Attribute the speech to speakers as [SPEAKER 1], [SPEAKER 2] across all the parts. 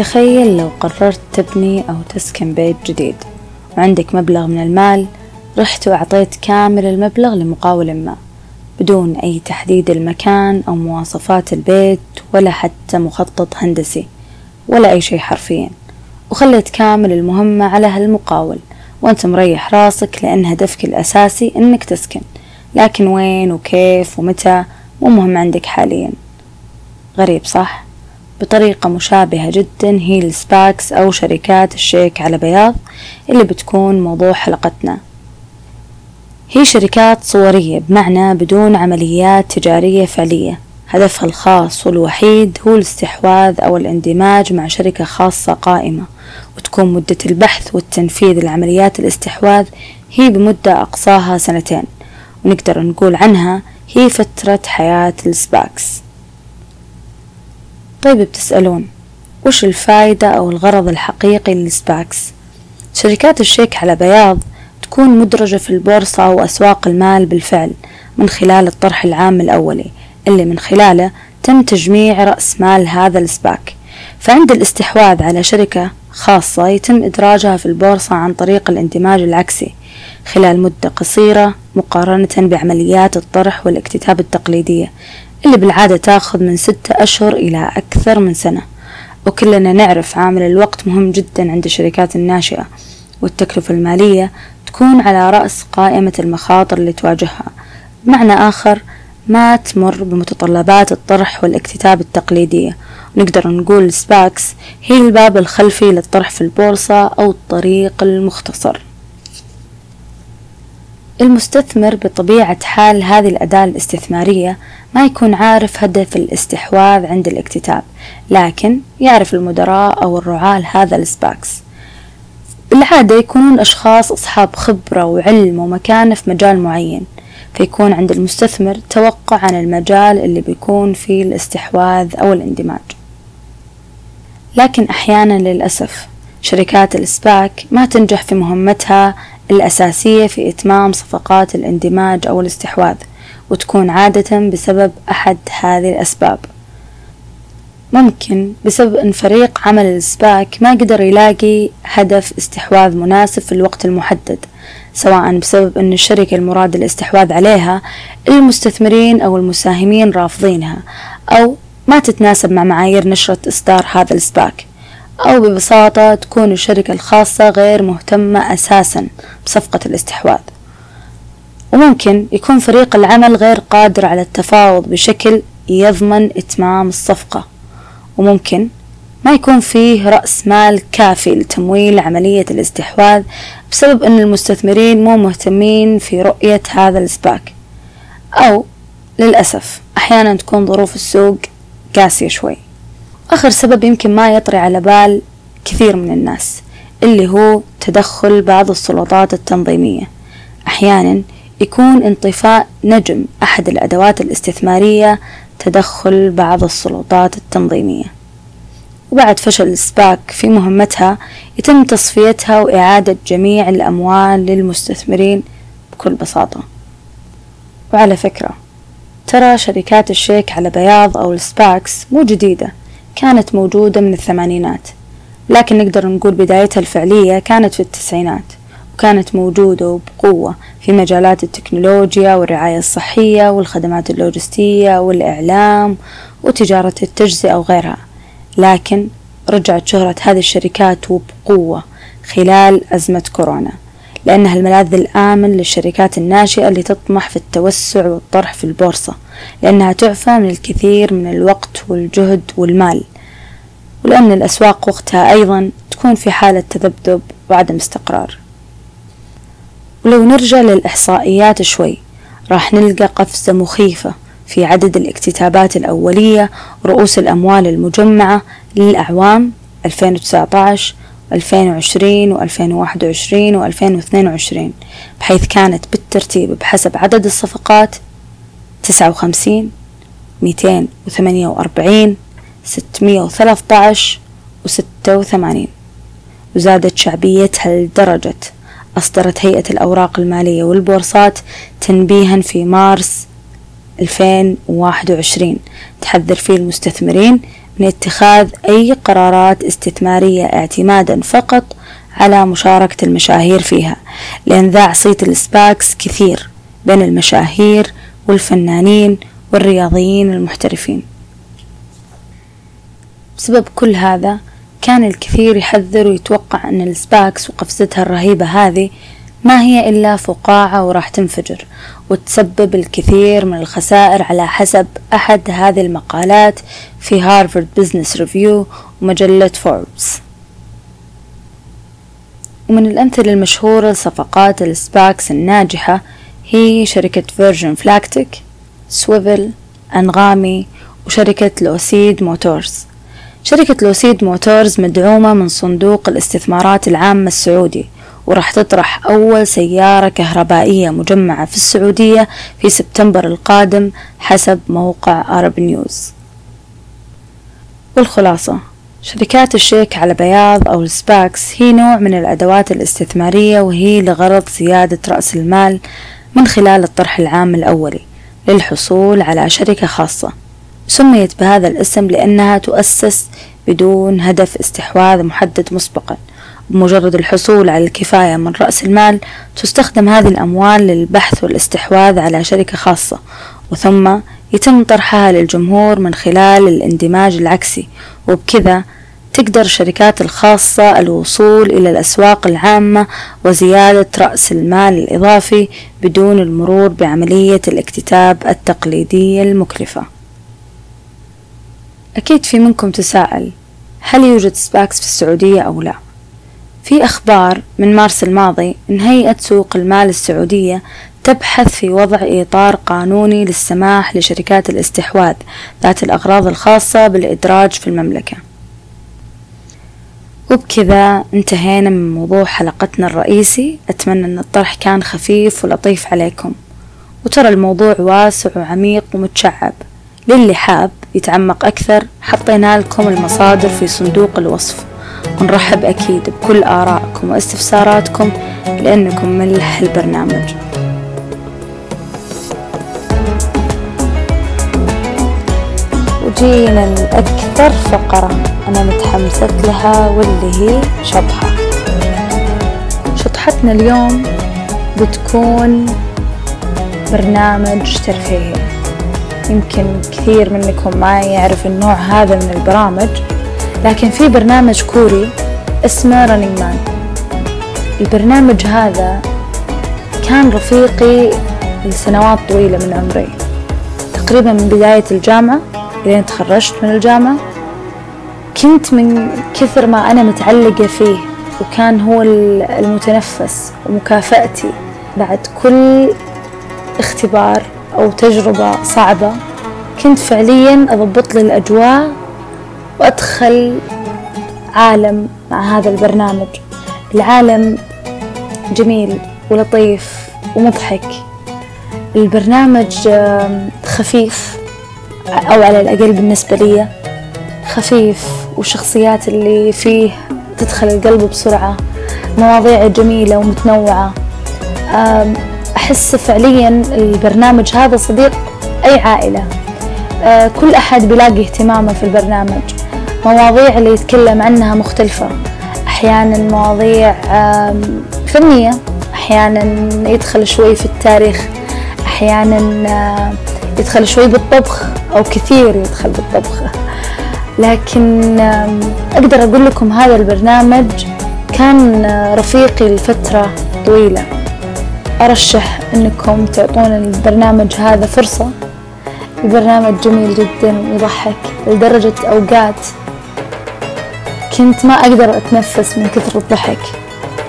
[SPEAKER 1] تخيل لو قررت تبني أو تسكن بيت جديد. وعندك مبلغ من المال رحت وأعطيت كامل المبلغ لمقاول ما بدون أي تحديد المكان أو مواصفات البيت ولا حتى مخطط هندسي ولا أي شيء حرفيا. وخليت كامل المهمة على هالمقاول وأنت مريح راسك لأن هدفك الأساسي إنك تسكن. لكن وين وكيف ومتى مو مهم عندك حاليا. غريب صح؟ بطريقة مشابهة جدا هي السباكس أو شركات الشيك على بياض اللي بتكون موضوع حلقتنا. هي شركات صورية بمعنى بدون عمليات تجارية فعلية. هدفها الخاص والوحيد هو الاستحواذ أو الاندماج مع شركة خاصة قائمة وتكون مدة البحث والتنفيذ لعمليات الاستحواذ هي بمدة أقصاها سنتين. ونقدر نقول عنها هي فترة حياة ال SPACs. طيب بتسألون وش الفائدة أو الغرض الحقيقي لل SPACs؟ شركات الشيك على بياض تكون مدرجة في البورصة أو أسواق المال بالفعل من خلال الطرح العام الأولي اللي من خلاله تم تجميع رأس مال هذا ال SPAC. فعند الاستحواذ على شركة خاصة يتم إدراجها في البورصة عن طريق الاندماج العكسي خلال مدة قصيرة مقارنة بعمليات الطرح والاكتتاب التقليدية. اللي بالعادة تاخذ من ستة أشهر إلى أكثر من سنة. وكلنا نعرف عامل الوقت مهم جدا عند الشركات الناشئة والتكلفة المالية تكون على رأس قائمة المخاطر اللي تواجهها. بمعنى آخر ما تمر بمتطلبات الطرح والاكتتاب التقليدية ونقدر نقول سباكس هي الباب الخلفي للطرح في البورصة أو الطريق المختصر. المستثمر بطبيعة حال هذه الأداة الاستثمارية ما يكون عارف هدف الاستحواذ عند الاكتتاب لكن يعرف المدراء أو الرعاة لهذا السباكس. بالعادة يكونون أشخاص أصحاب خبرة وعلم ومكانة في مجال معين فيكون عند المستثمر توقع عن المجال اللي بيكون فيه الاستحواذ أو الاندماج. لكن أحيانا للأسف شركات الإسباك ما تنجح في مهمتها الأساسية في إتمام صفقات الاندماج أو الاستحواذ. وتكون عادة بسبب أحد هذه الأسباب. ممكن بسبب أن فريق عمل السباك ما قدر يلاقي هدف استحواذ مناسب في الوقت المحدد سواء بسبب أن الشركة المراد الاستحواذ عليها المستثمرين أو المساهمين رافضينها أو ما تتناسب مع معايير نشرة إصدار هذا ال SPAC أو ببساطة تكون الشركة الخاصة غير مهتمة أساسا بصفقة الاستحواذ. وممكن يكون فريق العمل غير قادر على التفاوض بشكل يضمن إتمام الصفقة. وممكن ما يكون فيه رأس مال كافي لتمويل عملية الاستحواذ بسبب أن المستثمرين مو مهتمين في رؤية هذا ال SPAC. أو للأسف أحيانا تكون ظروف السوق قاسية شوي. آخر سبب يمكن ما يطري على بال كثير من الناس اللي هو تدخل بعض السلطات التنظيمية. أحيانا يكون انطفاء نجم أحد الأدوات الاستثمارية تدخل بعض السلطات التنظيمية. وبعد فشل السباك في مهمتها يتم تصفيتها وإعادة جميع الأموال للمستثمرين بكل بساطة. وعلى فكرة ترى شركات الشيك على بياض أو السباكس مو جديدة كانت موجودة من الثمانينات. لكن نقدر نقول بدايتها الفعلية كانت في التسعينات. وكانت موجودة وبقوة في مجالات التكنولوجيا والرعاية الصحية والخدمات اللوجستية والإعلام وتجارة التجزئة وغيرها لكن رجعت شهرة هذه الشركات وبقوة خلال أزمة كورونا لأنها الملاذ الآمن للشركات الناشئة اللي تطمح في التوسع والطرح في البورصة لأنها تعفى من الكثير من الوقت والجهد والمال. ولأن الأسواق وقتها أيضا تكون في حالة تذبذب وعدم استقرار. ولو نرجع للإحصائيات شوي راح نلقى قفزة مخيفة في عدد الاكتتابات الأولية رؤوس الأموال المجمعة للأعوام 2019 2020 و2021 و2022 بحيث كانت بالترتيب بحسب عدد الصفقات 59 248 613 و86 وزادت شعبيتها لدرجة أصدرت هيئة الأوراق المالية والبورصات تنبيها في مارس 2021 تحذر فيه المستثمرين من اتخاذ أي قرارات استثمارية اعتمادا فقط على مشاركة المشاهير فيها لأن ذاع صيت ال SPACs كثير بين المشاهير والفنانين والرياضيين المحترفين. بسبب كل هذا كان الكثير يحذر ويتوقع أن ال SPACs وقفزتها الرهيبة هذه ما هي إلا فقاعة وراح تنفجر وتسبب الكثير من الخسائر على حسب أحد هذه المقالات في Harvard Business Review ومجلة فوربس. ومن الأمثلة المشهورة لصفقات ال SPACs الناجحة هي شركة Virgin Galactic Swvl أنغامي وشركة Lucid Motors. شركة Lucid Motors مدعومة من صندوق الاستثمارات العامة السعودي وراح تطرح أول سيارة كهربائية مجمعة في السعودية في سبتمبر القادم حسب موقع Arab News والخلاصة شركات الشيك على بياض أو ال SPACs هي نوع من الأدوات الاستثمارية وهي لغرض زيادة رأس المال من خلال الطرح العام الأولي للحصول على شركة خاصة. سميت بهذا الاسم لأنها تؤسس بدون هدف استحواذ محدد مسبقا. بمجرد الحصول على الكفاية من رأس المال تستخدم هذه الأموال للبحث والاستحواذ على شركة خاصة وثم يتم طرحها للجمهور من خلال الاندماج العكسي. وبكذا تقدر الشركات الخاصة الوصول إلى الأسواق العامة وزيادة رأس المال الإضافي بدون المرور بعملية الاكتتاب التقليدية المكلفة. أكيد في منكم تساءل هل يوجد سباكس في السعودية أو لا؟ في أخبار من مارس الماضي أن هيئة سوق المال السعودية تبحث في وضع إطار قانوني للسماح لشركات الاستحواذ ذات الأغراض الخاصة بالإدراج في المملكة. وبكذا انتهينا من موضوع حلقتنا الرئيسي. أتمنى أن الطرح كان خفيف ولطيف عليكم. وترى الموضوع واسع وعميق ومتشعب. للي حاب يتعمق أكثر حطينا لكم المصادر في صندوق الوصف. ونرحب أكيد بكل آرائكم واستفساراتكم لأنكم ملح البرنامج. وجينا لأكثر فقرة أنا متحمسة لها واللي هي شطحة. شطحتنا اليوم بتكون برنامج ترفيهي. يمكن كثير منكم ما يعرف النوع هذا من البرامج لكن في برنامج كوري اسمه رننج مان البرنامج هذا كان رفيقي لسنوات طويلة من عمري. تقريبا من بداية الجامعة لين تخرجت من الجامعة. كنت من كثر ما أنا متعلقة فيه وكان هو المتنفس ومكافأتي بعد كل اختبار أو تجربة صعبة كنت فعليا أضبط لي الأجواء وأدخل عالم مع هذا البرنامج. العالم جميل ولطيف ومضحك. البرنامج خفيف أو على الأقل بالنسبة لي خفيف والشخصيات اللي فيه تدخل القلب بسرعة. مواضيع جميلة ومتنوعة. أحس فعليا البرنامج هذا صديق أي عائلة. أه، كل أحد بيلاقي اهتمامه في البرنامج. مواضيع اللي يتكلم عنها مختلفة. أحيانا مواضيع فنية. أحيانا يدخل شوي في التاريخ. أحيانا أه، يدخل شوي بالطبخ أو كثير يدخل بالطبخ. لكن أقدر أقول لكم هذا البرنامج كان رفيقي لفترة طويلة. أرشح أنكم تعطون البرنامج هذا فرصة. البرنامج جميل جدا ويضحك لدرجة أوقات كنت ما أقدر أتنفس من كثر الضحك.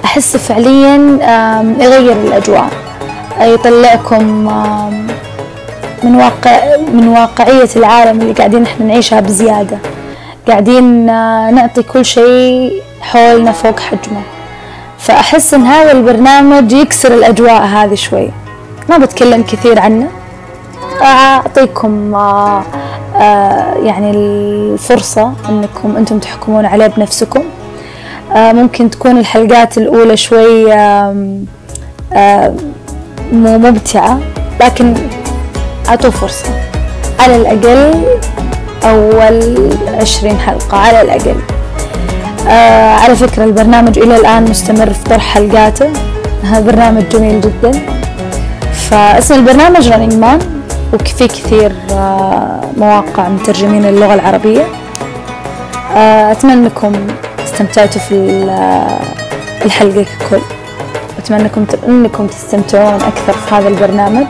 [SPEAKER 1] أحس فعليا يغير الأجواء. يطلعكم من واقع من واقعية العالم اللي قاعدين إحنا نعيشها بزيادة. قاعدين آه، نعطي كل شيء حولنا فوق حجمه. فأحس إن هذا البرنامج يكسر الأجواء هذه شوي. ما بتكلم كثير عنه. أعطيكم آه، آه، يعني الفرصة أنكم أنتم تحكمون عليه بنفسكم. ممكن تكون الحلقات الأولى شوي مو ممتعة لكن أعطوه فرصة. على الأقل أول عشرين حلقة على الأقل. آه على فكرة البرنامج إلى الآن مستمر في طرح حلقاته. هذا برنامج جميل جدا. فاسم البرنامج رننج مان وفي كثير آه مواقع مترجمين اللغة العربية. آه أتمنى أنكم استمتعتوا في آه، الحلقة ككل. أتمنى أنكم تستمتعون أكثر في هذا البرنامج.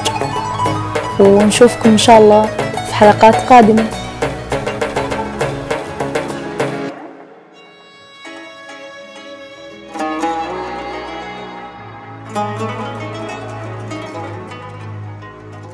[SPEAKER 1] ونشوفكم إن شاء الله في حلقات قادمة.